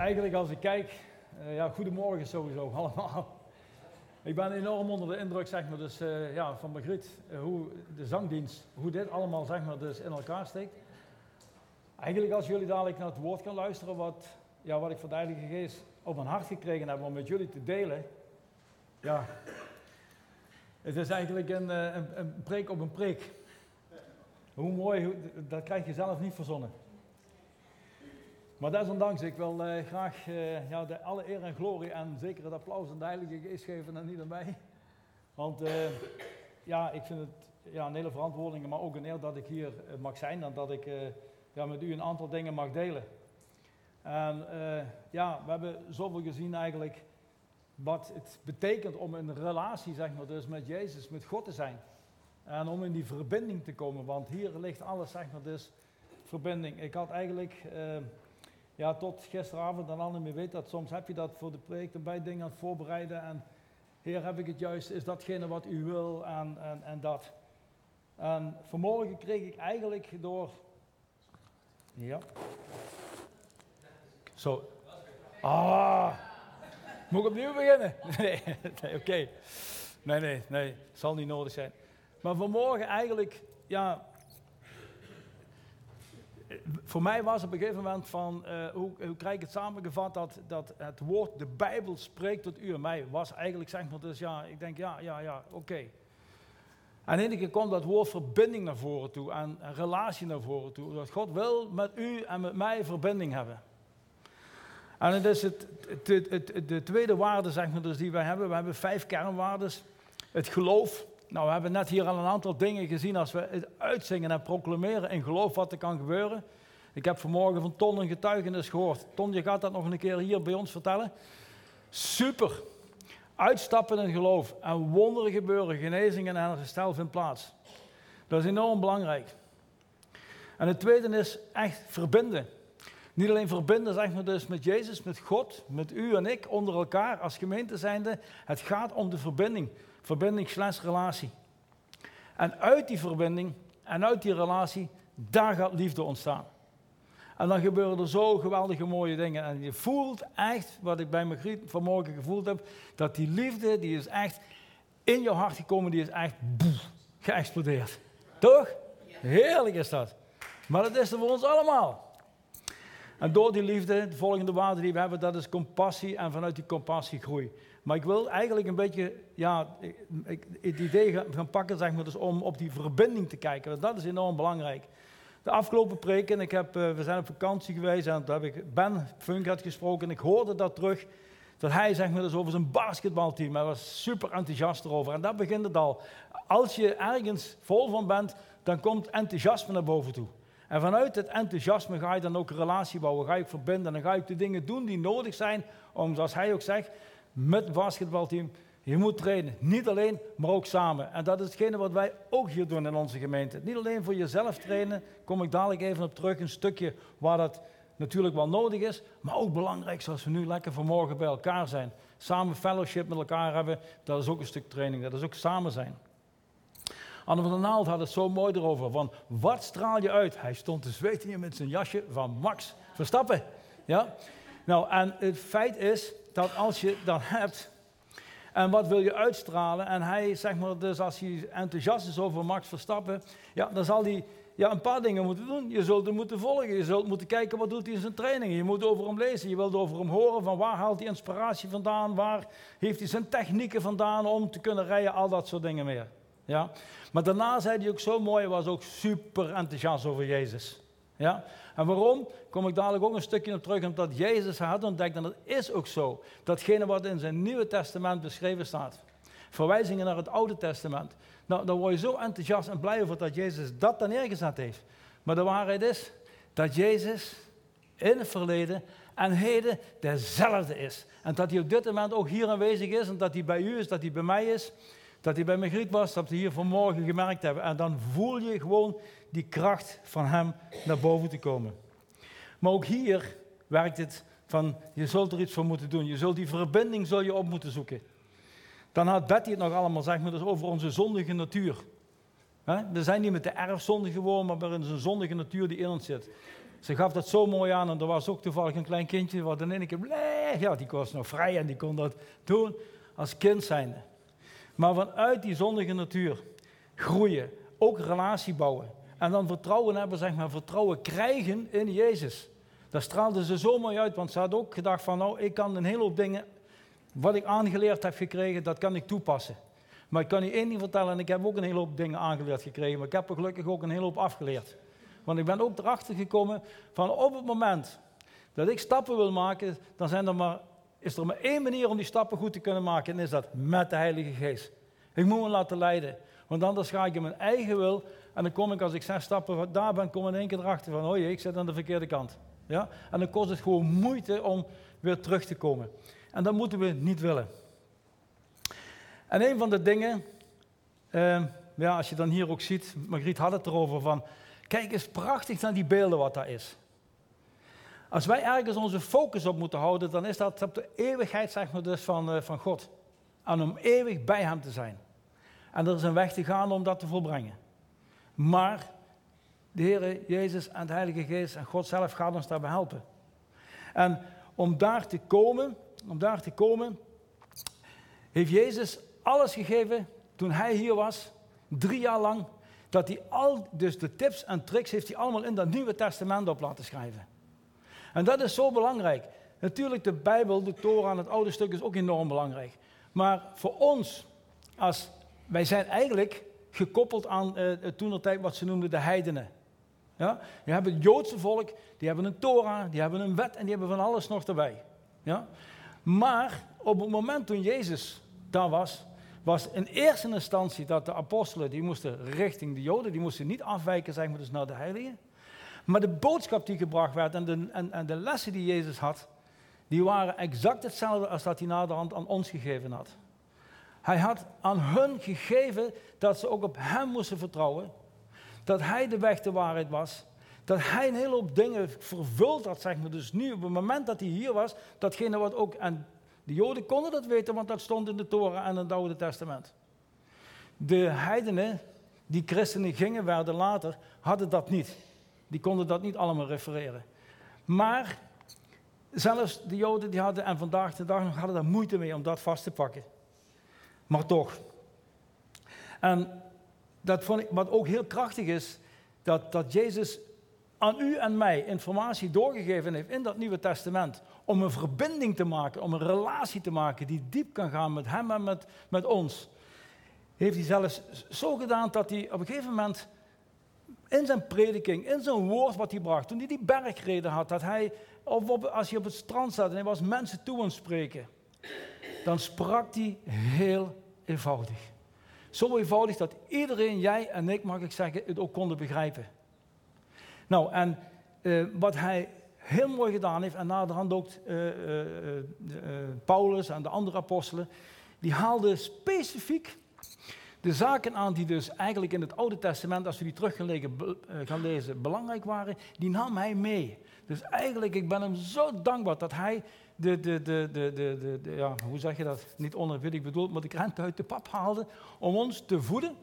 eigenlijk als ik kijk, uh, ja, goedemorgen sowieso allemaal. Ik ben enorm onder de indruk, zeg maar, dus, uh, ja, van Margriet, uh, hoe de zangdienst, hoe dit allemaal, zeg maar, dus in elkaar steekt. Eigenlijk als jullie dadelijk naar het woord gaan luisteren, wat, ja, wat ik van de Heilige Geest op mijn hart gekregen heb om met jullie te delen, ja, het is eigenlijk een, een, een preek op een preek. Hoe mooi, dat krijg je zelf niet verzonnen. Maar desondanks, ik wil uh, graag ja, de alle eer en glorie en zeker het applaus aan de Heilige Geest geven aan mij. Want uh, ja, ik vind het ja, een hele verantwoording, maar ook een eer dat ik hier mag zijn en dat ik ja, met u een aantal dingen mag delen. En ja, we hebben zoveel gezien eigenlijk wat het betekent om een relatie, zeg maar, dus met Jezus, met God te zijn. En om in die verbinding te komen, want hier ligt alles, zeg maar, dus verbinding. Ik had eigenlijk ja, tot gisteravond dan niet meer weet dat soms heb je dat voor de preek erbij dingen aan het voorbereiden en Heer, heb ik het juist, is datgene wat u wil en, en, en dat. En vanmorgen kreeg ik eigenlijk door, ja, zo, ah, moet ik opnieuw beginnen? Nee, nee oké. Nee, nee, nee, zal niet nodig zijn. Maar vanmorgen eigenlijk, ja, voor mij was op een gegeven moment van, uh, hoe, hoe krijg ik het samengevat, dat, dat het woord, de Bijbel spreekt tot u en mij, was eigenlijk zeg maar, dus ja, ik denk ja, ja, ja, oké. En in keer komt dat woord verbinding naar voren toe en relatie naar voren toe. Dat God wil met u en met mij verbinding hebben. En het is het, de tweede waarde zeg maar, dus die wij hebben. We hebben vijf kernwaardes. Het geloof, nou, we hebben net hier al een aantal dingen gezien als we het uitzingen en proclameren in geloof wat er kan gebeuren. Ik heb vanmorgen van Ton een getuigenis gehoord. Ton, je gaat dat nog een keer hier bij ons vertellen. Super. Uitstappen in geloof en wonderen gebeuren, genezingen en herstel vindt plaats. Dat is enorm belangrijk. En het tweede is echt verbinden. Niet alleen verbinden, zeg maar dus met Jezus, met God, met u en ik, onder elkaar als gemeente zijnde. Het gaat om de verbinding. Verbinding slash relatie. En uit die verbinding en uit die relatie, daar gaat liefde ontstaan. En dan gebeuren er zo geweldige mooie dingen. En je voelt echt, wat ik bij Margriet vanmorgen gevoeld heb, dat die liefde, die is echt in je hart gekomen, die is echt geëxplodeerd. Toch? Heerlijk is dat. Maar dat is er voor ons allemaal. En door die liefde, de volgende waarde die we hebben, dat is compassie en vanuit die compassie groei. Maar ik wil eigenlijk een beetje ja, het idee gaan pakken zeg maar, dus om op die verbinding te kijken. Want dat is enorm belangrijk. De afgelopen preken, ik heb, uh, we zijn op vakantie geweest en toen heb ik Ben Funk had gesproken en ik hoorde dat terug. Dat hij zeg maar, dus over zijn basketbalteam, hij was super enthousiast erover. En dat begint het al. Als je ergens vol van bent, dan komt enthousiasme naar boven toe. En vanuit het enthousiasme ga je dan ook een relatie bouwen, ga je verbinden. En dan ga je de dingen doen die nodig zijn om, zoals hij ook zegt, met het basketbalteam. Je moet trainen. Niet alleen, maar ook samen. En dat is hetgene wat wij ook hier doen in onze gemeente. Niet alleen voor jezelf trainen, kom ik dadelijk even op terug. Een stukje waar dat natuurlijk wel nodig is, maar ook belangrijk zoals we nu lekker vanmorgen bij elkaar zijn. Samen fellowship met elkaar hebben, dat is ook een stuk training. Dat is ook samen zijn. Anne van der Naald had het zo mooi erover. Van wat straal je uit? Hij stond te zweten hier met zijn jasje van Max Verstappen. Ja? Nou, en het feit is dat als je dat hebt. En wat wil je uitstralen? En hij, zeg maar, dus als hij enthousiast is over Max Verstappen, ja, dan zal hij ja, een paar dingen moeten doen. Je zult hem moeten volgen. Je zult moeten kijken wat doet hij in zijn trainingen. Je moet over hem lezen. Je wilt over hem horen van waar haalt hij inspiratie vandaan? Waar heeft hij zijn technieken vandaan om te kunnen rijden? Al dat soort dingen meer. Ja? Maar daarna zei hij ook zo mooi, was ook super enthousiast over Jezus. Ja? En waarom? Kom ik dadelijk ook een stukje op terug, omdat Jezus had ontdekt, en dat is ook zo, datgene wat in zijn Nieuwe Testament beschreven staat. Verwijzingen naar het Oude Testament. Nou, dan word je zo enthousiast en blij over dat Jezus dat dan neergezet heeft. Maar de waarheid is dat Jezus in het verleden en heden dezelfde is. En dat hij op dit moment ook hier aanwezig is en dat hij bij u is, dat hij bij mij is. Dat hij bij Margriet was, dat we hier vanmorgen gemerkt hebben. En dan voel je gewoon die kracht van hem naar boven te komen. Maar ook hier werkt het van, je zult er iets voor moeten doen. Je zult die verbinding zul je op moeten zoeken. Dan had Betty het nog allemaal, zeg maar, dus over onze zondige natuur. We zijn niet met de erfzonde gewoon, maar met een zondige natuur die in ons zit. Ze gaf dat zo mooi aan en er was ook toevallig een klein kindje wat in één keer, ja, die was nog vrij en die kon dat doen als kind zijnde. Maar vanuit die zondige natuur groeien, ook relatie bouwen. En dan vertrouwen hebben, zeg maar, vertrouwen krijgen in Jezus. Daar straalde ze zo mooi uit, want ze had ook gedacht van, nou, ik kan een hele hoop dingen, wat ik aangeleerd heb gekregen, dat kan ik toepassen. Maar ik kan je één ding vertellen, en ik heb ook een hele hoop dingen aangeleerd gekregen, maar ik heb er gelukkig ook een hele hoop afgeleerd. Want ik ben ook erachter gekomen van op het moment dat ik stappen wil maken, dan zijn er maar, is er maar één manier om die stappen goed te kunnen maken, en is dat met de Heilige Geest. Ik moet me laten leiden, want anders ga ik in mijn eigen wil, en dan kom ik als ik zes stappen daar ben, kom ik in één keer erachter van, oh jee, ik zit aan de verkeerde kant. Ja? En dan kost het gewoon moeite om weer terug te komen. En dat moeten we niet willen. En een van de dingen, uh, ja, als je dan hier ook ziet, Margriet had het erover van, kijk eens prachtig naar die beelden wat daar is. Als wij ergens onze focus op moeten houden, dan is dat op de eeuwigheid zeg maar, dus van, uh, van God. En om eeuwig bij Hem te zijn. En er is een weg te gaan om dat te volbrengen. Maar de Heer Jezus en de Heilige Geest en God zelf gaat ons daarbij helpen. En om daar te komen, om daar te komen, heeft Jezus alles gegeven toen hij hier was, drie jaar lang, dat hij al, dus de tips en tricks heeft hij allemaal in dat Nieuwe Testament op laten schrijven. En dat is zo belangrijk. Natuurlijk, de Bijbel, de Torah en het oude stuk is ook enorm belangrijk. Maar voor ons, als, wij zijn eigenlijk gekoppeld aan uh, toen tijd wat ze noemden de heidenen. Ja? Je hebt het Joodse volk, die hebben een Torah, die hebben een wet en die hebben van alles nog erbij. Ja? Maar op het moment toen Jezus daar was, was in eerste instantie dat de apostelen, die moesten richting de Joden, die moesten niet afwijken zeg maar, dus naar de heiligen. Maar de boodschap die gebracht werd en de, en de lessen die Jezus had, die waren exact hetzelfde als dat hij naderhand aan ons gegeven had. Hij had aan hun gegeven dat ze ook op hem moesten vertrouwen. Dat hij de weg de waarheid was. Dat hij een hele hoop dingen vervuld had, zeg maar. Dus nu, op het moment dat hij hier was, datgene wat ook, en de Joden konden dat weten, want dat stond in de Torah en in het Oude Testament. De heidenen, die christenen gingen werden later, hadden dat niet. Die konden dat niet allemaal refereren. Maar zelfs de Joden die hadden, en vandaag de dag nog, hadden daar moeite mee om dat vast te pakken. Maar toch. En dat vond ik, wat ook heel krachtig is, dat, dat Jezus aan u en mij informatie doorgegeven heeft in dat Nieuwe Testament. Om een verbinding te maken, om een relatie te maken die diep kan gaan met Hem en met, met ons. Heeft hij zelfs zo gedaan dat hij op een gegeven moment in zijn prediking, in zijn woord wat hij bracht, toen hij die bergreden had, dat hij, of als hij op het strand zat en hij was mensen toe aan het spreken, dan sprak hij heel eenvoudig. Zo eenvoudig dat iedereen, jij en ik, mag ik zeggen, het ook konden begrijpen. Nou, en uh, wat hij heel mooi gedaan heeft, en naderhand ook uh, uh, Paulus en de andere apostelen, die haalden specifiek de zaken aan die dus eigenlijk in het Oude Testament, als we die terug gaan lezen, belangrijk waren, die nam hij mee. Dus eigenlijk, ik ben hem zo dankbaar dat hij de, de, de, de, de, de, ja, hoe zeg je dat, niet onerbiedig bedoeld, maar de krent uit de pap haalde om ons te voeden.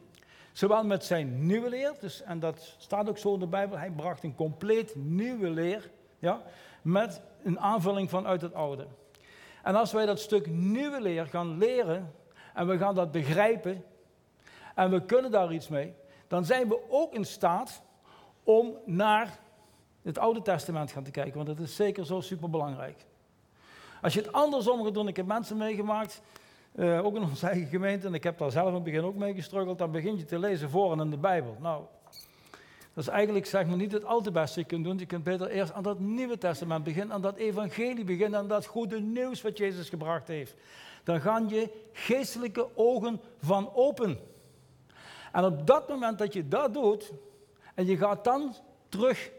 Zowel met zijn nieuwe leer, dus, en dat staat ook zo in de Bijbel, hij bracht een compleet nieuwe leer, ja, met een aanvulling vanuit het oude. En als wij dat stuk nieuwe leer gaan leren en we gaan dat begrijpen en we kunnen daar iets mee, dan zijn we ook in staat om naar het Oude Testament gaan te kijken, want dat is zeker zo superbelangrijk. Als je het andersom gaat doen, ik heb mensen meegemaakt, uh, ook in onze eigen gemeente, en ik heb daar zelf in het begin ook mee gestruggeld, dan begin je te lezen voor in de Bijbel. Nou, dat is eigenlijk zeg maar niet het al te beste je kunt doen. Je kunt beter eerst aan dat Nieuwe Testament beginnen, aan dat evangelie beginnen, aan dat goede nieuws wat Jezus gebracht heeft. Dan gaan je geestelijke ogen van open. En op dat moment dat je dat doet, en je gaat dan terug,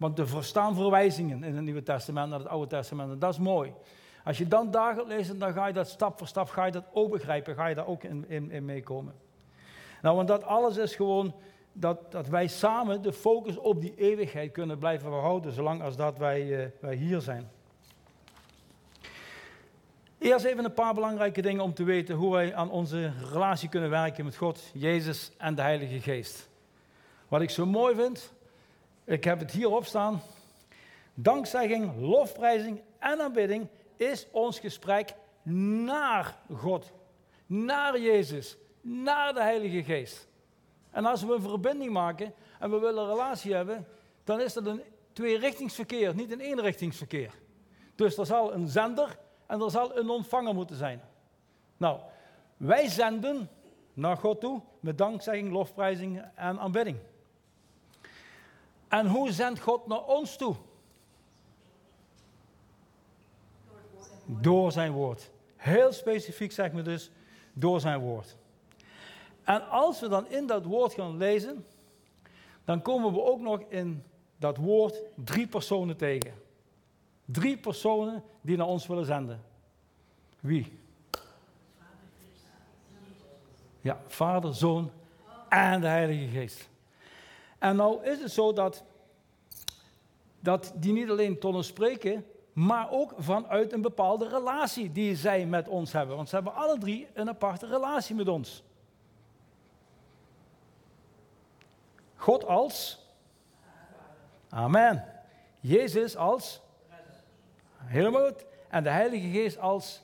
want er verstaan verwijzingen in het Nieuwe Testament naar het Oude Testament, en dat is mooi. Als je dan daar gaat lezen, dan ga je dat stap voor stap ga je dat ook begrijpen, ga je daar ook in, in, in meekomen. Nou, want dat alles is gewoon dat, dat wij samen de focus op die eeuwigheid kunnen blijven behouden, zolang als dat wij, uh, wij hier zijn. Eerst even een paar belangrijke dingen om te weten hoe wij aan onze relatie kunnen werken met God, Jezus en de Heilige Geest. Wat ik zo mooi vind, ik heb het hierop staan, Dankzegging, lofprijzing en aanbidding is ons gesprek naar God, naar Jezus, naar de Heilige Geest. En als we een verbinding maken en we willen een relatie hebben, dan is dat een tweerichtingsverkeer, niet een eenrichtingsverkeer. Dus er zal een zender en er zal een ontvanger moeten zijn. Nou, wij zenden naar God toe met dankzegging, lofprijzing en aanbidding. En hoe zendt God naar ons toe? Door zijn woord. Heel specifiek zeg me dus, door zijn woord. En als we dan in dat woord gaan lezen, dan komen we ook nog in dat woord drie personen tegen. Drie personen die naar ons willen zenden. Wie? Ja, Vader, Zoon en de Heilige Geest. En nou is het zo dat, dat die niet alleen tot ons spreken, maar ook vanuit een bepaalde relatie die zij met ons hebben. Want ze hebben alle drie een aparte relatie met ons. God als Amen. Jezus als helemaal goed. En de Heilige Geest als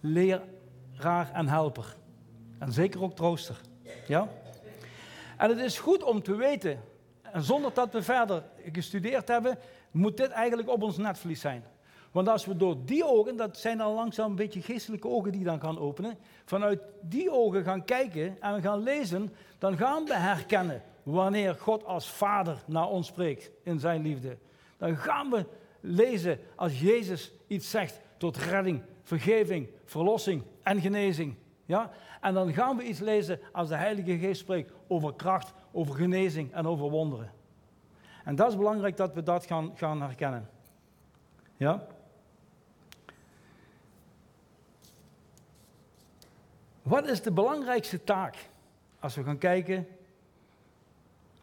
leraar en helper. En zeker ook trooster. Ja? En het is goed om te weten, en zonder dat we verder gestudeerd hebben, moet dit eigenlijk op ons netvlies zijn. Want als we door die ogen, dat zijn al langzaam een beetje geestelijke ogen die dan gaan openen, vanuit die ogen gaan kijken en we gaan lezen, dan gaan we herkennen wanneer God als Vader naar ons spreekt in zijn liefde. Dan gaan we lezen als Jezus iets zegt tot redding, vergeving, verlossing en genezing. Ja? En dan gaan we iets lezen als de Heilige Geest spreekt over kracht, over genezing en over wonderen. En dat is belangrijk dat we dat gaan, gaan herkennen. Ja? Wat is de belangrijkste taak als we gaan kijken,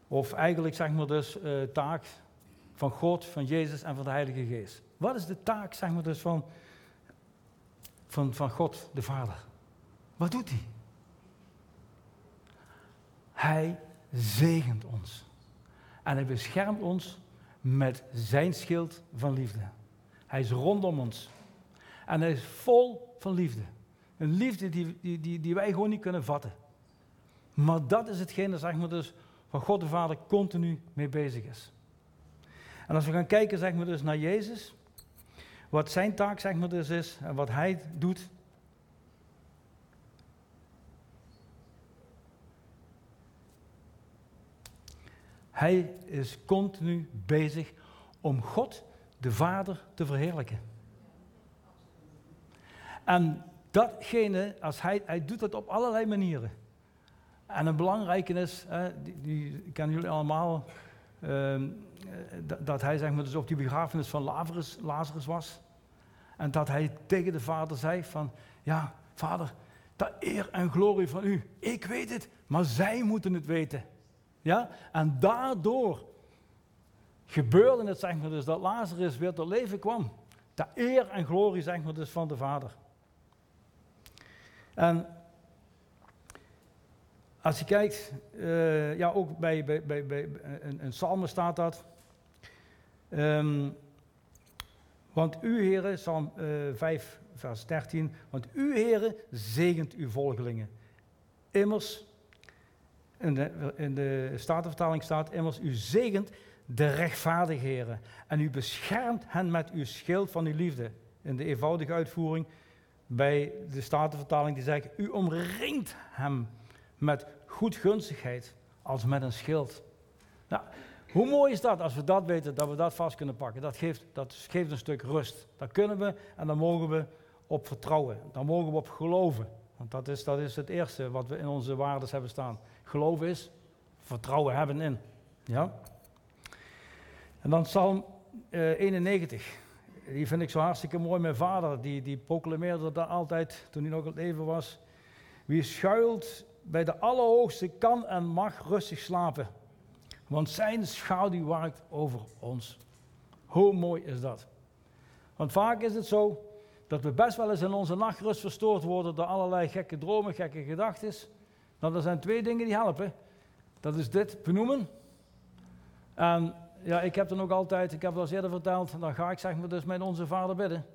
of eigenlijk zeg maar dus uh, taak van God, van Jezus en van de Heilige Geest? Wat is de taak zeg maar dus van, van, van God de Vader? Wat doet hij? Hij zegent ons. En hij beschermt ons met zijn schild van liefde. Hij is rondom ons. En hij is vol van liefde. Een liefde die, die, die, die wij gewoon niet kunnen vatten. Maar dat is hetgene, zeg maar dus, waar God de Vader continu mee bezig is. En als we gaan kijken, zeg maar dus, naar Jezus, wat zijn taak, zeg maar dus, is, en wat hij doet, Hij is continu bezig om God, de Vader, te verheerlijken. En datgene, als hij, hij doet dat op allerlei manieren. En een belangrijke is, die, die kennen jullie allemaal, ehm, dat hij zeg maar, dus op die begrafenis van Lazarus, Lazarus was. En dat hij tegen de vader zei van, ja, vader, de eer en glorie van u. Ik weet het, maar zij moeten het weten. Ja? En daardoor gebeurde het, zeg maar, dus dat Lazarus weer tot leven kwam. De eer en glorie, zeg maar, dus van de Vader. En als je kijkt, uh, ja, ook bij, bij, bij, bij een, een psalm staat dat. Um, want u, heren, Psalm uh, eh, 5, vers 13. Want u, heren, zegent uw volgelingen. Immers in de, in de Statenvertaling staat immers, u zegent de rechtvaardige heren en u beschermt hen met uw schild van uw liefde. In de eenvoudige uitvoering bij de Statenvertaling die zegt, u omringt hem met goedgunstigheid als met een schild. Nou, hoe mooi is dat als we dat weten, dat we dat vast kunnen pakken? Dat geeft, dat geeft een stuk rust. Daar kunnen we en daar mogen we op vertrouwen. Daar mogen we op geloven. Want dat is, dat is het eerste wat we in onze waarden hebben staan. Geloof is vertrouwen hebben in. Ja? En dan Psalm uh, 91. Die vind ik zo hartstikke mooi. Mijn vader die, die proclameerde dat altijd toen hij nog het leven was. Wie schuilt bij de Allerhoogste kan en mag rustig slapen. Want zijn schaduw waakt over ons. Hoe mooi is dat? Want vaak is het zo dat we best wel eens in onze nachtrust verstoord worden door allerlei gekke dromen, gekke gedachten. Nou, er zijn twee dingen die helpen. Dat is dit benoemen. En ja, ik heb dan ook altijd, ik heb het al eerder verteld, dan ga ik zeg maar dus met onze vader bidden.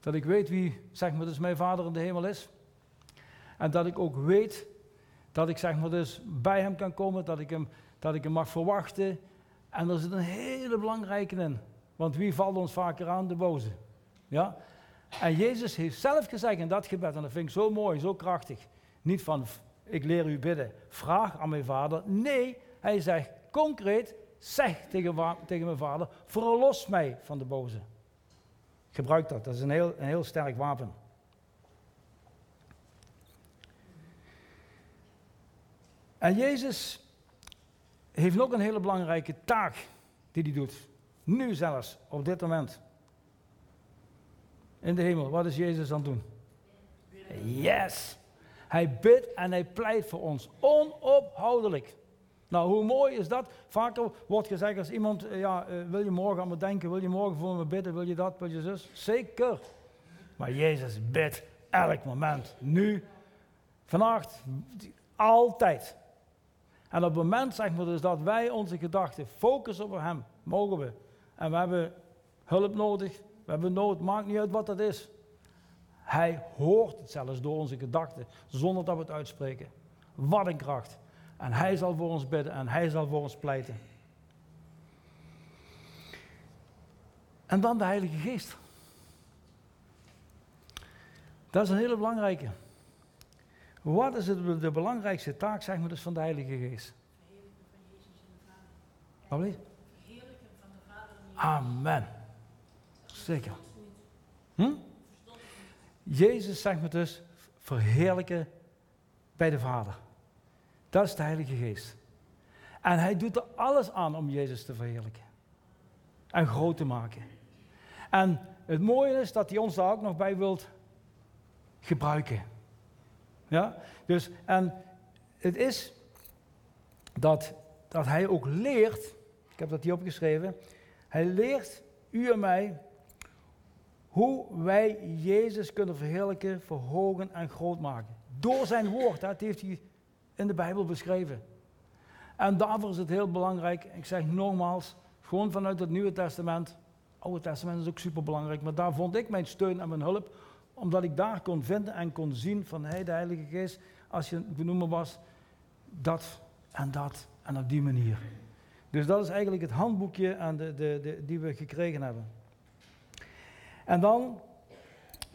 Dat ik weet wie zeg maar dus mijn vader in de hemel is. En dat ik ook weet dat ik zeg maar dus bij hem kan komen, dat ik hem, dat ik hem mag verwachten. En er zit een hele belangrijke in. Want wie valt ons vaker aan? De boze. Ja? En Jezus heeft zelf gezegd in dat gebed, en dat vind ik zo mooi, zo krachtig. Niet van, ik leer u bidden, vraag aan mijn vader. Nee, hij zegt concreet, zeg tegen, mijn vader, verlos mij van de boze. Gebruik dat, dat is een heel, een heel sterk wapen. En Jezus heeft nog een hele belangrijke taak die hij doet. Nu zelfs, op dit moment. In de hemel, wat is Jezus aan het doen? Yes! Hij bidt en hij pleit voor ons, onophoudelijk. Nou, hoe mooi is dat? Vaker wordt gezegd als iemand, eh, ja, eh, wil je morgen aan me denken, wil je morgen voor me bidden, wil je dat, wil je zus? Zeker. Maar Jezus bidt elk moment, nu, vannacht, altijd. En op het moment, zeg dus, dat wij onze gedachten focussen op Hem, mogen we. En we hebben hulp nodig, we hebben nood, maakt niet uit wat dat is. Hij hoort het zelfs door onze gedachten, zonder dat we het uitspreken. Wat een kracht. En Hij zal voor ons bidden en Hij zal voor ons pleiten. En dan de Heilige Geest. Dat is een hele belangrijke. Wat is het, de belangrijkste taak, zeg maar, dus van de Heilige Geest? Wat van de Vader. Amen. Zeker. Hm? Jezus zegt me dus, verheerlijken bij de Vader. Dat is de Heilige Geest. En hij doet er alles aan om Jezus te verheerlijken. En groot te maken. En het mooie is dat hij ons daar ook nog bij wilt gebruiken. Ja? Dus, en het is dat, dat hij ook leert, ik heb dat hier opgeschreven, hij leert u en mij hoe wij Jezus kunnen verheerlijken, verhogen en groot maken. Door zijn woord, dat heeft hij in de Bijbel beschreven. En daarvoor is het heel belangrijk, ik zeg nogmaals, gewoon vanuit het Nieuwe Testament. Het Oude Testament is ook super belangrijk, maar daar vond ik mijn steun en mijn hulp, omdat ik daar kon vinden en kon zien van hey, de Heilige Geest, als je benoemen was, dat en dat en op die manier. Dus dat is eigenlijk het handboekje aan de, de, de, die we gekregen hebben. En dan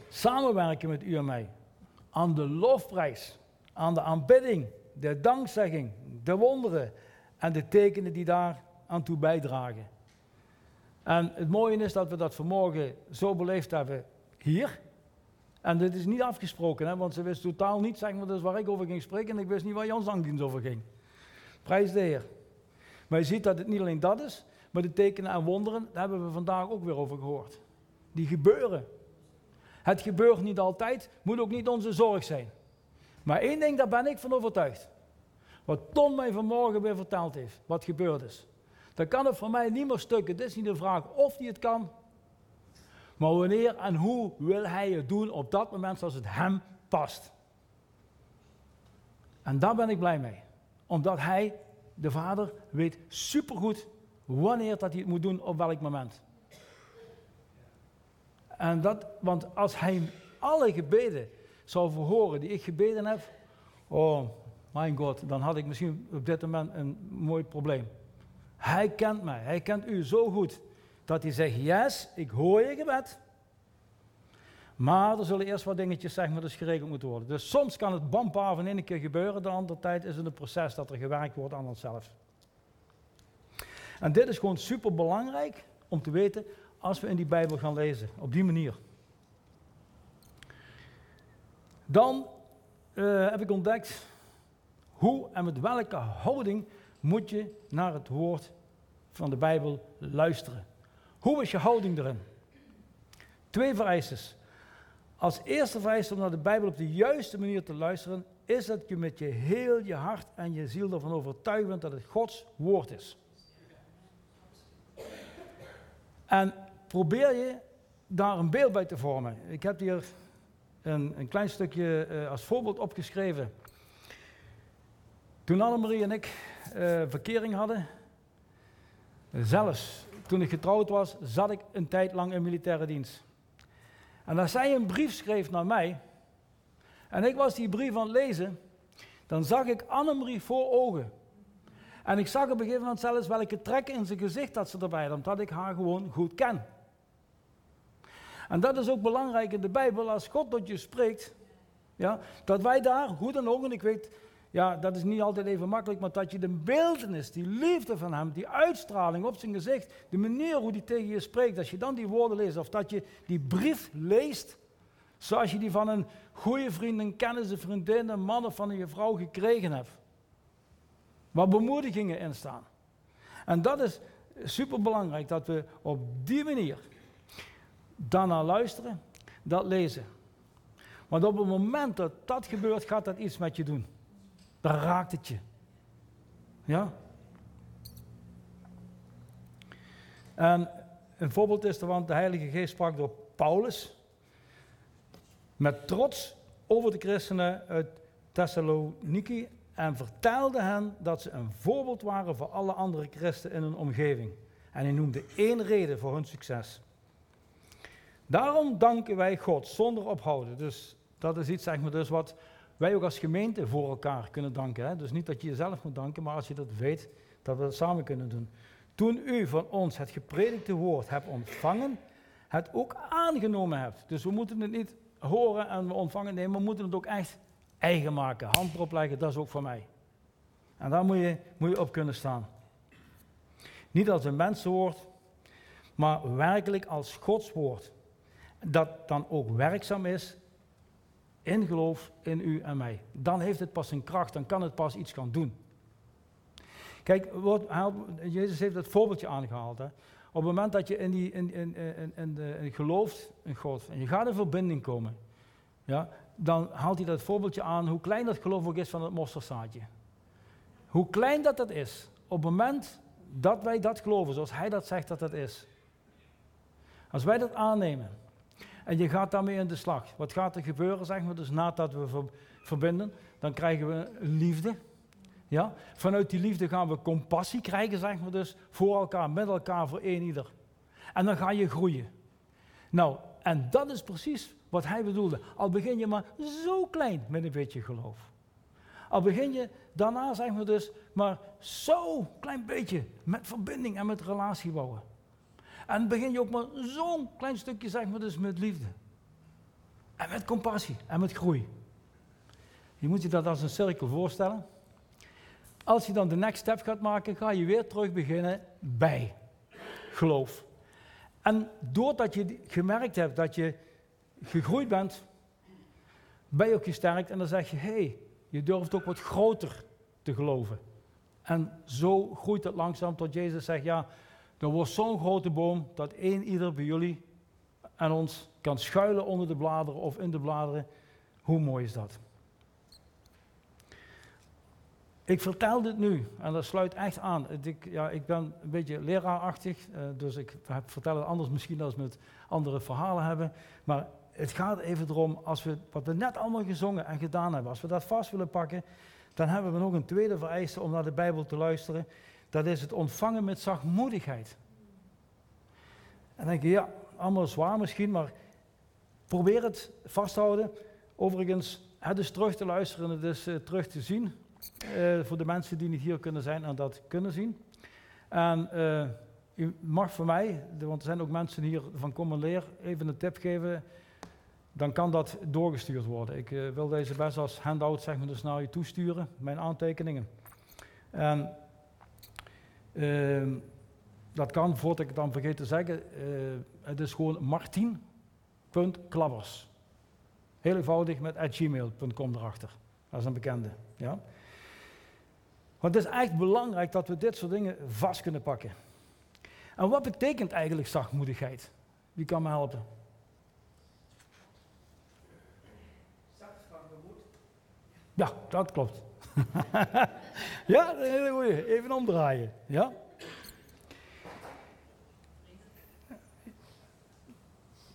samenwerken met u en mij aan de lofprijs, aan de aanbidding, de dankzegging, de wonderen en de tekenen die daar aan toe bijdragen. En het mooie is dat we dat vanmorgen zo beleefd hebben hier. En dit is niet afgesproken, hè, want ze wist totaal niet zeg maar, dus waar ik over ging spreken en ik wist niet waar Jans Zangdienst over ging. Prijs de Heer. Maar je ziet dat het niet alleen dat is, maar de tekenen en wonderen, daar hebben we vandaag ook weer over gehoord. Die gebeuren. Het gebeurt niet altijd, moet ook niet onze zorg zijn. Maar één ding, daar ben ik van overtuigd. Wat Ton mij vanmorgen weer verteld heeft, wat gebeurd is. Dan kan het voor mij niet meer stukken. Het is niet de vraag of hij het kan, maar wanneer en hoe wil hij het doen op dat moment zoals het hem past. En daar ben ik blij mee. Omdat hij, de vader, weet supergoed wanneer dat hij het moet doen op welk moment. En dat, want als hij alle gebeden zou verhoren die ik gebeden heb, oh mijn God, dan had ik misschien op dit moment een mooi probleem. Hij kent mij, hij kent u zo goed dat hij zegt, yes, ik hoor je gebed. Maar er zullen eerst wat dingetjes zeg maar, dus geregeld moeten worden. Dus soms kan het bampa van één keer gebeuren, de andere tijd is het een proces dat er gewerkt wordt aan onszelf. En dit is gewoon super belangrijk om te weten als we in die Bijbel gaan lezen, op die manier. Dan uh, heb ik ontdekt hoe en met welke houding moet je naar het woord van de Bijbel luisteren. Hoe is je houding erin? Twee vereistes. Als eerste vereiste om naar de Bijbel op de juiste manier te luisteren, is dat je met je heel je hart en je ziel ervan overtuigd bent dat het Gods woord is. En probeer je daar een beeld bij te vormen. Ik heb hier een, een klein stukje uh, als voorbeeld opgeschreven. Toen Annemarie en ik uh, verkering hadden, Zelfs toen ik getrouwd was, zat ik een tijd lang in militaire dienst. En als zij een brief schreef naar mij, en ik was die brief aan het lezen, dan zag ik Annemarie voor ogen. En ik zag op een gegeven moment zelfs welke trekken in zijn gezicht dat ze erbij had, omdat ik haar gewoon goed ken. En dat is ook belangrijk in de Bijbel, als God tot je spreekt, ja, dat wij daar, hoe dan ook, en ik weet, ja, dat is niet altijd even makkelijk, maar dat je de beeldenis, die liefde van hem, die uitstraling op zijn gezicht, de manier hoe hij tegen je spreekt, als je dan die woorden leest, of dat je die brief leest, zoals je die van een goede vriend, een kennis, een vriendin, een man of van een vrouw gekregen hebt. Waar bemoedigingen in staan. En dat is super belangrijk dat we op die manier daarna luisteren, dat lezen. Want op het moment dat dat gebeurt, gaat dat iets met je doen. Dan raakt het je. Ja? En een voorbeeld is er, want de Heilige Geest sprak door Paulus. Met trots over de christenen uit Thessaloniki en vertelde hen dat ze een voorbeeld waren voor alle andere christenen in hun omgeving. En hij noemde één reden voor hun succes. Daarom danken wij God zonder ophouden. Dus dat is iets zeg maar, dus wat wij ook als gemeente voor elkaar kunnen danken. Hè? Dus niet dat je jezelf moet danken, maar als je dat weet, dat we dat samen kunnen doen. Toen u van ons het gepredikte woord hebt ontvangen, het ook aangenomen hebt. Dus we moeten het niet horen en we ontvangen, nee, we moeten het ook echt eigen maken. Hand erop leggen, dat is ook voor mij. En daar moet je, moet je op kunnen staan. Niet als een mensenwoord, maar werkelijk als Gods woord. Dat dan ook werkzaam is in geloof in u en mij. Dan heeft het pas een kracht, dan kan het pas iets gaan doen. Kijk, wat, Jezus heeft het voorbeeldje aangehaald. Hè. Op het moment dat je in, die, in, in, in, in, gelooft in God en je gaat in verbinding komen, ja, dan haalt hij dat voorbeeldje aan hoe klein dat geloof ook is van het mosterdzaadje. Hoe klein dat dat is, op het moment dat wij dat geloven, zoals hij dat zegt dat dat is. Als wij dat aannemen, en je gaat daarmee in de slag. Wat gaat er gebeuren, zeggen we, dus nadat we verbinden, dan krijgen we liefde. Ja? Vanuit die liefde gaan we compassie krijgen, zeggen we dus, voor elkaar, met elkaar, voor één ieder. En dan ga je groeien. Nou, en dat is precies wat hij bedoelde. Al begin je maar zo klein met een beetje geloof. Al begin je daarna, zeggen we dus, maar zo klein beetje met verbinding en met relatie bouwen. En begin je ook maar zo'n klein stukje, zeg maar, dus met liefde. En met compassie en met groei. Je moet je dat als een cirkel voorstellen. Als je dan de next step gaat maken, ga je weer terug beginnen bij geloof. En doordat je gemerkt hebt dat je gegroeid bent, ben je ook gesterkt en dan zeg je, hé, hey, je durft ook wat groter te geloven. En zo groeit het langzaam tot Jezus zegt, ja, er wordt zo'n grote boom dat één ieder bij jullie en ons kan schuilen onder de bladeren of in de bladeren. Hoe mooi is dat? Ik vertel dit nu en dat sluit echt aan. Ik, ja, ik ben een beetje leraarachtig, uh, dus ik vertel het anders misschien als we met andere verhalen hebben. Maar het gaat even erom, als we wat we net allemaal gezongen en gedaan hebben, als we dat vast willen pakken, dan hebben we nog een tweede vereiste om naar de Bijbel te luisteren dat is het ontvangen met zachtmoedigheid. En dan denk je, ja, allemaal zwaar misschien, maar probeer het vasthouden. Overigens, het is terug te luisteren, het is uh, terug te zien. Uh, voor de mensen die niet hier kunnen zijn en dat kunnen zien. En uh, u mag voor mij, want er zijn ook mensen hier van Kom en Leer, even een tip geven. Dan kan dat doorgestuurd worden. Ik wil deze best als handout zeg maar, dus naar u toesturen, mijn aantekeningen. En Ehm, dat kan, voordat ik het dan vergeet te zeggen, uh, het is gewoon martien.klabbers. Heel eenvoudig met gmail.com erachter. Dat is een bekende. Ja? Want het is echt belangrijk dat we dit soort dingen vast kunnen pakken. En wat betekent eigenlijk zachtmoedigheid? Wie kan me helpen? Ja, dat klopt. ja. Even omdraaien. Ja?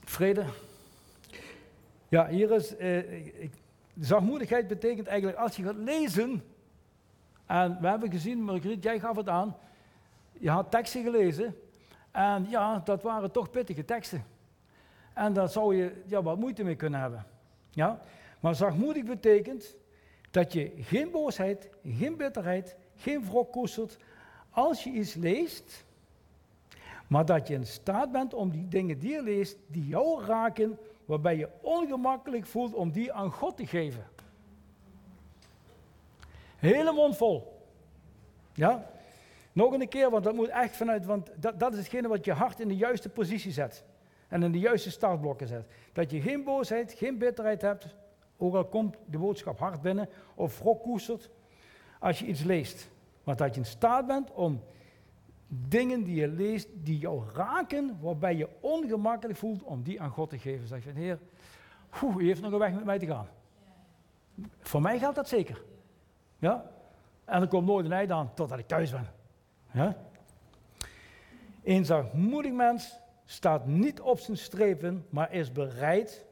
Vrede. Ja, hier is. Eh, zachtmoedigheid betekent eigenlijk als je gaat lezen. En we hebben gezien, Margriet, jij gaf het aan. je had teksten gelezen en ja, dat waren toch pittige teksten. En daar zou je ja, wat moeite mee kunnen hebben. Ja? Maar zachtmoedig betekent dat je geen boosheid, geen bitterheid, geen wrok koestert als je iets leest, maar dat je in staat bent om die dingen die je leest, die jou raken, waarbij je ongemakkelijk voelt om die aan God te geven. Hele mond vol. Ja? Nog een keer, want dat moet echt vanuit, want dat, dat is hetgene wat je hart in de juiste positie zet. En in de juiste startblokken zet. Dat je geen boosheid, geen bitterheid hebt, ook al komt de boodschap hard binnen, of wrok koestert, als je iets leest. Maar dat je in staat bent om dingen die je leest, die jou raken, waarbij je ongemakkelijk voelt, om die aan God te geven. Zeg je, Heer, u heeft nog een weg met mij te gaan. Voor mij geldt dat zeker. Ja? En er komt nooit een einde aan totdat ik thuis ben. Ja? Een zachtmoedig mens staat niet op zijn strepen, maar is bereid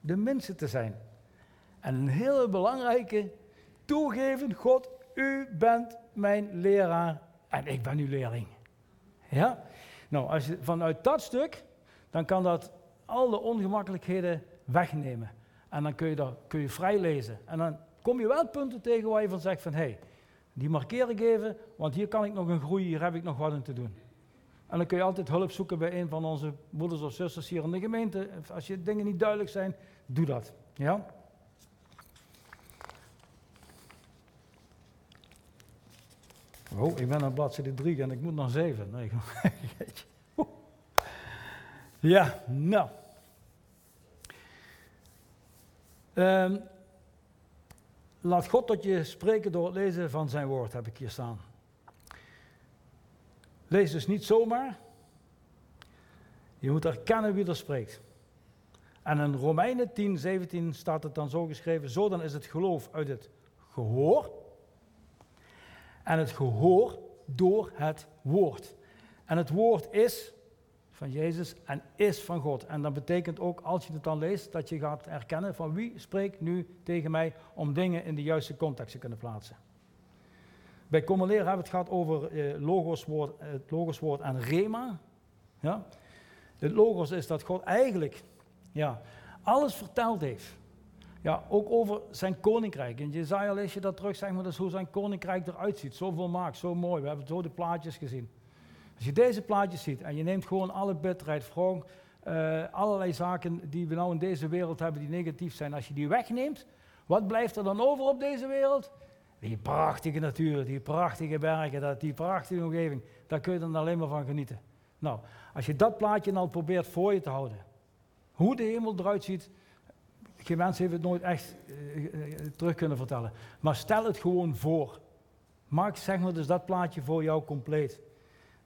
de minste te zijn. En een hele belangrijke, toegeven, God, u bent mijn leraar en ik ben uw leerling. Ja? Nou, als je, vanuit dat stuk, dan kan dat al de ongemakkelijkheden wegnemen. En dan kun je, dat, kun je vrij lezen. En dan kom je wel punten tegen waar je van zegt van, hé, hey, die markeer ik even, want hier kan ik nog een groei, hier heb ik nog wat in te doen. En dan kun je altijd hulp zoeken bij een van onze broeders of zusters hier in de gemeente. Als je dingen niet duidelijk zijn, doe dat. Ja? Oh, ik ben aan bladzijde 3 en ik moet naar 7. Nee, ja, nou. Um, laat God tot je spreken door het lezen van zijn woord, heb ik hier staan. Lees dus niet zomaar. Je moet erkennen wie er spreekt. En in Romeinen 10, 17 staat het dan zo geschreven: Zo dan is het geloof uit het gehoor. En het gehoor door het woord. En het woord is van Jezus en is van God. En dat betekent ook, als je het dan leest, dat je gaat erkennen van wie spreekt nu tegen mij om dingen in de juiste context te kunnen plaatsen. Bij Common hebben we het gehad over eh, logoswoord, het logoswoord en rema. Ja? Het logos is dat God eigenlijk ja, alles verteld heeft. Ja, ook over zijn koninkrijk. In Jezaja lees je dat terug, zeg maar, dat is hoe zijn koninkrijk eruit ziet. Zo volmaakt, zo mooi. We hebben zo de plaatjes gezien. Als je deze plaatjes ziet en je neemt gewoon alle bitterheid, wrong, uh, allerlei zaken die we nou in deze wereld hebben die negatief zijn, als je die wegneemt, wat blijft er dan over op deze wereld? Die prachtige natuur, die prachtige bergen, dat, die prachtige omgeving, daar kun je dan alleen maar van genieten. Nou, als je dat plaatje nou probeert voor je te houden, hoe de hemel eruit ziet, geen mens heeft het nooit echt uh, uh, terug kunnen vertellen. Maar stel het gewoon voor. Maak zeg maar dus dat plaatje voor jou compleet.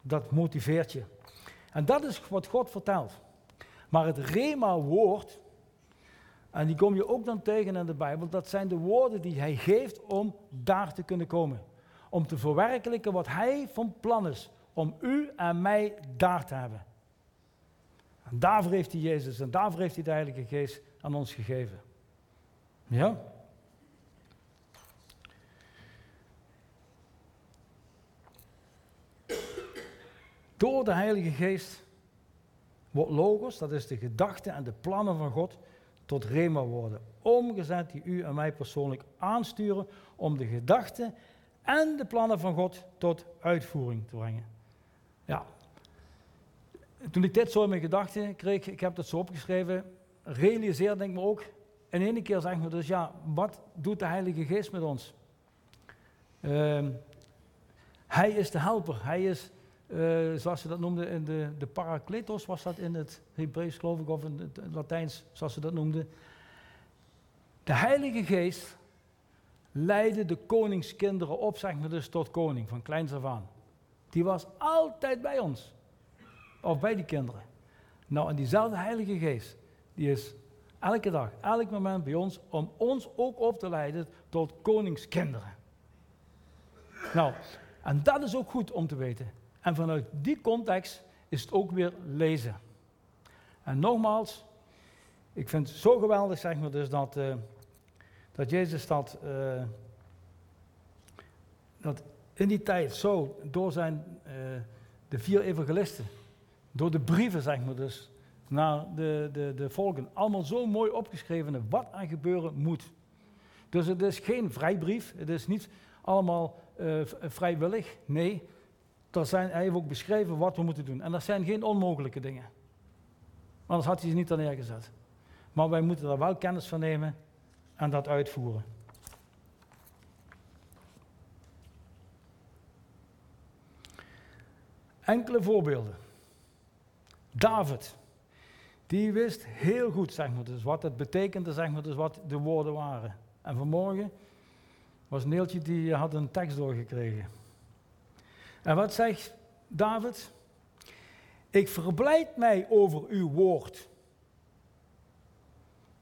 Dat motiveert je. En dat is wat God vertelt. Maar het Rema-woord, en die kom je ook dan tegen in de Bijbel, dat zijn de woorden die hij geeft om daar te kunnen komen. Om te verwerkelijken wat hij van plan is. Om u en mij daar te hebben. En daarvoor heeft hij Jezus en daarvoor heeft hij de Heilige Geest aan ons gegeven. Ja? Door de Heilige Geest wordt logos, dat is de gedachten en de plannen van God, tot rema worden. Omgezet die u en mij persoonlijk aansturen om de gedachten en de plannen van God tot uitvoering te brengen. Ja. Toen ik dit zo in mijn gedachten kreeg, ik heb dat zo opgeschreven, realiseerde ik me ook in één keer zeg maar dus ja, wat doet de Heilige Geest met ons? Uh, hij is de helper, hij is uh, zoals ze dat noemden in de, de Parakletos, was dat in het Hebreeuws geloof ik, of in het Latijns, zoals ze dat noemden. De Heilige Geest leidde de koningskinderen op, zeg maar dus, tot koning, van kleins af aan. Die was altijd bij ons. Of bij die kinderen. Nou, en diezelfde Heilige Geest, die is elke dag, elk moment bij ons, om ons ook op te leiden tot koningskinderen. Nou, en dat is ook goed om te weten. En vanuit die context is het ook weer lezen. En nogmaals, ik vind het zo geweldig, zeg maar, dus dat, uh, dat Jezus dat, uh, dat in die tijd zo door zijn uh, de vier evangelisten. Door de brieven, zeg maar dus, naar de, de, de volken. Allemaal zo mooi opgeschreven wat er gebeuren moet. Dus het is geen vrijbrief, het is niet allemaal uh, vrijwillig. Nee, er zijn, hij heeft ook beschreven wat we moeten doen. En dat zijn geen onmogelijke dingen. Anders had hij ze niet aan neergezet. Maar wij moeten er wel kennis van nemen en dat uitvoeren. Enkele voorbeelden. David, die wist heel goed zeg maar, dus wat het betekende, zeg maar, dus wat de woorden waren. En vanmorgen was Neeltje die had een tekst doorgekregen. En wat zegt David? Ik verblijd mij over uw woord.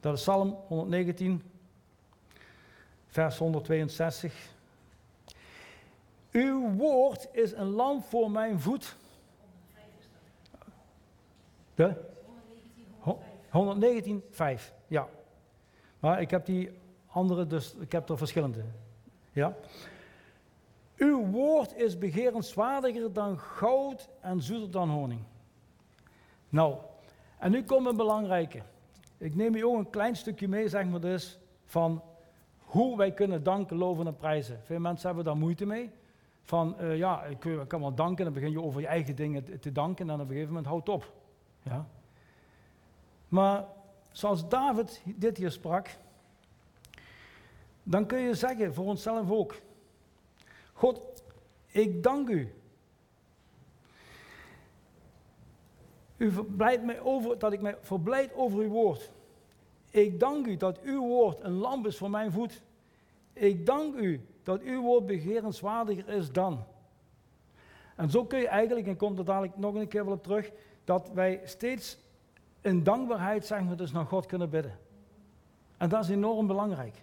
Dat is Psalm 119, vers 162. Uw woord is een lamp voor mijn voet. De? 119, 5. Ja. Maar ik heb die andere, dus ik heb er verschillende. Ja. Uw woord is begerenswaardiger dan goud en zoeter dan honing. Nou, en nu komt een belangrijke. Ik neem u ook een klein stukje mee, zeg maar dus, van hoe wij kunnen danken, loven en prijzen. Veel mensen hebben daar moeite mee. Van, uh, ja, ik, ik, kan wel danken, dan begin je over je eigen dingen te danken en op een gegeven moment houdt op. Ja. Maar zoals David dit hier sprak, dan kun je zeggen voor onszelf ook, God, ik dank u. U verblijdt mij over, dat ik mij verblijd over uw woord. Ik dank u dat uw woord een lamp is voor mijn voet. Ik dank u dat uw woord begerenswaardiger is dan. En zo kun je eigenlijk, en komt er dadelijk nog een keer wel op terug, dat wij steeds in dankbaarheid, zeggen we dus, naar God kunnen bidden. En dat is enorm belangrijk.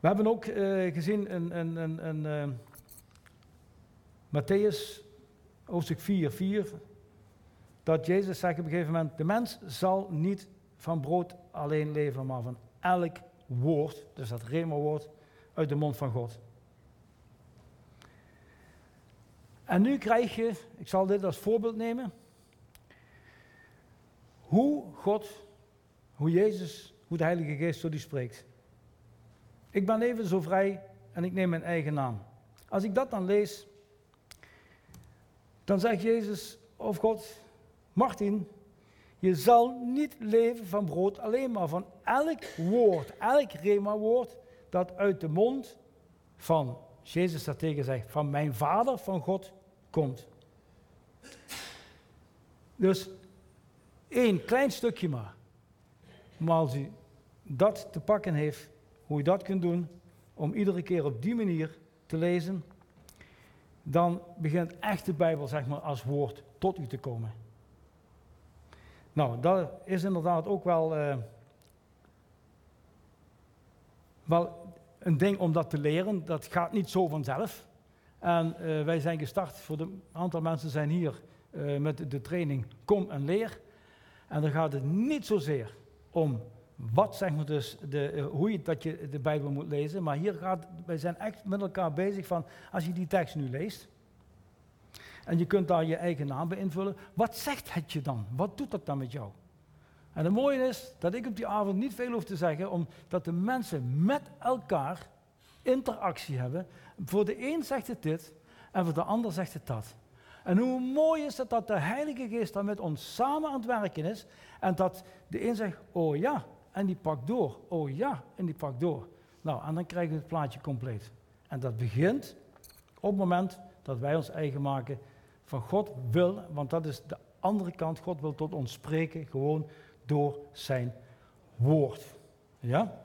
We hebben ook uh, gezien in, in, uh, Matthäus hoofdstuk 4, 4, dat Jezus zegt op een gegeven moment, de mens zal niet van brood alleen leven, maar van elk woord, dus dat rema-woord, uit de mond van God. En nu krijg je, ik zal dit als voorbeeld nemen, hoe God, hoe Jezus, hoe de Heilige Geest zo die spreekt. Ik ben even zo vrij en ik neem mijn eigen naam. Als ik dat dan lees, dan zegt Jezus of God, Martin, je zal niet leven van brood alleen, maar van elk woord, elk rema-woord dat uit de mond van Jezus daartegen zegt, van mijn Vader, van God komt. Dus één klein stukje maar. Maar als u dat te pakken heeft, hoe je dat kunt doen, om iedere keer op die manier te lezen, dan begint echt de Bijbel zeg maar, als woord tot u te komen. Nou, dat is inderdaad ook wel, uh, wel een ding om dat te leren. Dat gaat niet zo vanzelf. En uh, wij zijn gestart, voor een aantal mensen zijn hier uh, met de training Kom en Leer. En dan gaat het niet zozeer om wat zeg maar dus, de, hoe je, dat je de Bijbel moet lezen. Maar hier gaat, wij zijn echt met elkaar bezig van, als je die tekst nu leest, en je kunt daar je eigen naam bij invullen. Wat zegt het je dan? Wat doet dat dan met jou? En het mooie is dat ik op die avond niet veel hoef te zeggen, omdat de mensen met elkaar interactie hebben. Voor de een zegt het dit en voor de ander zegt het dat. En hoe mooi is het dat de Heilige Geest dan met ons samen aan het werken is en dat de een zegt, oh ja, en die pakt door, oh ja, en die pakt door. Nou, en dan krijgen we het plaatje compleet. En dat begint op het moment dat wij ons eigen maken van God wil, want dat is de andere kant, God wil tot ons spreken, gewoon door zijn woord. Ja?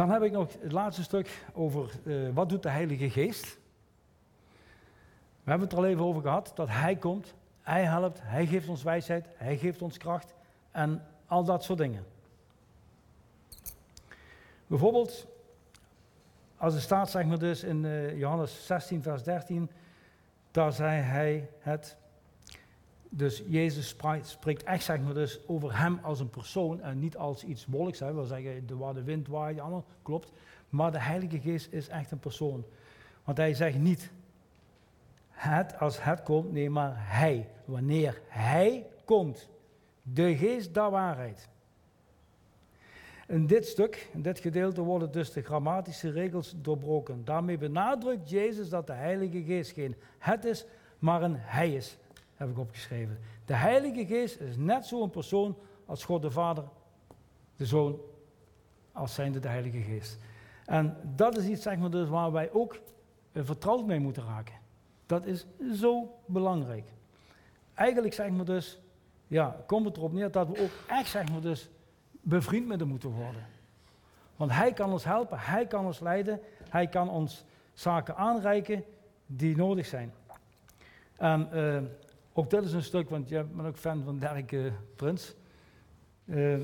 Dan heb ik nog het laatste stuk over uh, wat doet de Heilige Geest. We hebben het er al even over gehad, dat Hij komt, hij helpt, Hij geeft ons wijsheid, Hij geeft ons kracht en al dat soort dingen. Bijvoorbeeld, als er staat, zeg maar dus in uh, Johannes 16, vers 13, daar zei hij het. Dus Jezus spreekt echt zeg maar, dus over hem als een persoon en niet als iets wolks. Hè. We zeggen de, waar de wind waait, allemaal klopt. Maar de Heilige Geest is echt een persoon. Want hij zegt niet het als het komt, nee, maar hij. Wanneer hij komt, de geest der waarheid. In dit stuk, in dit gedeelte, worden dus de grammatische regels doorbroken. Daarmee benadrukt Jezus dat de Heilige Geest geen het is, maar een hij is, heb ik opgeschreven. De Heilige Geest is net zo'n persoon als God de Vader, de Zoon, als zijnde de Heilige Geest. En dat is iets zeg maar, dus waar wij ook eh, vertrouwd mee moeten raken. Dat is zo belangrijk. Eigenlijk zeg maar dus, ja, komt het erop neer dat we ook echt zeg maar dus bevriend met hem moeten worden. Want hij kan ons helpen, hij kan ons leiden, hij kan ons zaken aanreiken die nodig zijn. En uh, ook dit is een stuk, want jij bent ook fan van Dirk uh, Prins. Uh,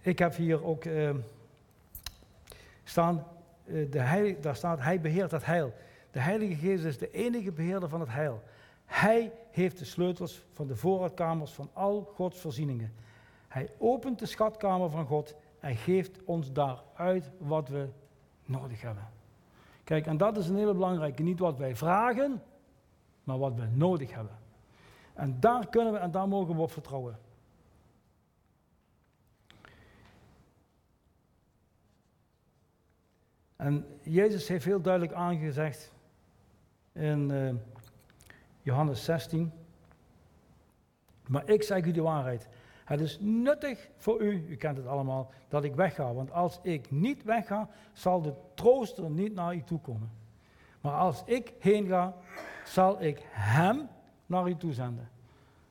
ik heb hier ook staan, de daar staat, hij beheert het heil. De Heilige Geest is de enige beheerder van het heil. Hij heeft de sleutels van de voorraadkamers van al Gods voorzieningen. Hij opent de schatkamer van God en geeft ons daaruit wat we nodig hebben. Kijk, en dat is een hele belangrijke. Niet wat wij vragen, maar wat we nodig hebben. En daar kunnen we en daar mogen we op vertrouwen. En Jezus heeft heel duidelijk aangezegd in uh, Johannes 16. Maar ik zeg u de waarheid. Het is nuttig voor u, u kent het allemaal, dat ik wegga. Want als ik niet wegga, zal de trooster niet naar u toe komen. Maar als ik heen ga, zal ik hem naar u toe zenden.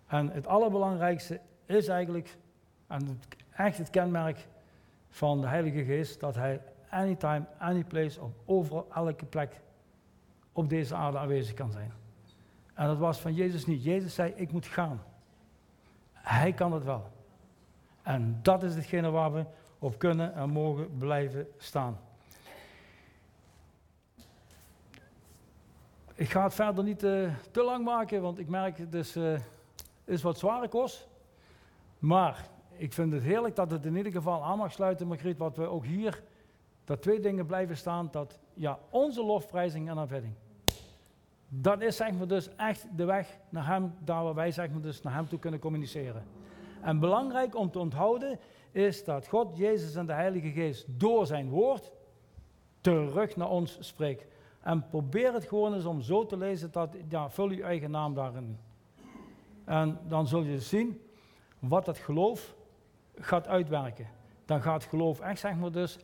En het allerbelangrijkste is eigenlijk, en echt het kenmerk van de Heilige Geest, dat hij anytime, anyplace, op overal, elke plek op deze aarde aanwezig kan zijn. En dat was van Jezus niet. Jezus zei, ik moet gaan. Hij kan het wel. En dat is hetgene waar we op kunnen en mogen blijven staan. Ik ga het verder niet uh, te lang maken, want ik merk het is, uh, is wat zware kost. Maar ik vind het heerlijk dat het in ieder geval aan mag sluiten, Margriet, wat we ook hier, dat twee dingen blijven staan, dat ja, onze lofprijzing en aanbidding. Dat is zeg maar dus echt de weg naar hem, daar waar wij zeg maar dus naar hem toe kunnen communiceren. En belangrijk om te onthouden is dat God, Jezus en de Heilige Geest door zijn woord terug naar ons spreekt. En probeer het gewoon eens om zo te lezen dat, ja, vul je eigen naam daarin. En dan zul je zien wat dat geloof gaat uitwerken. Dan gaat geloof echt, zeg maar dus,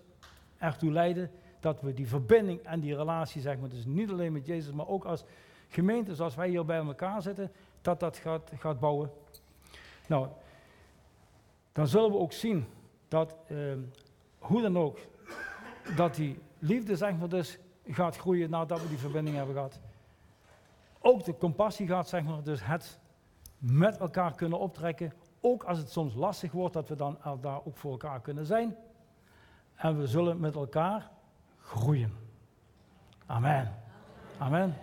ertoe leiden dat we die verbinding en die relatie, zeg maar, dus niet alleen met Jezus, maar ook als gemeente, zoals wij hier bij elkaar zitten, dat dat gaat, gaat bouwen. Nou, dan zullen we ook zien dat, eh, hoe dan ook, dat die liefde, zeg maar, dus gaat groeien nadat we die verbinding hebben gehad. Ook de compassie gaat, zeg maar, dus het met elkaar kunnen optrekken, ook als het soms lastig wordt, dat we dan daar ook voor elkaar kunnen zijn. En we zullen met elkaar groeien. Amen. Amen.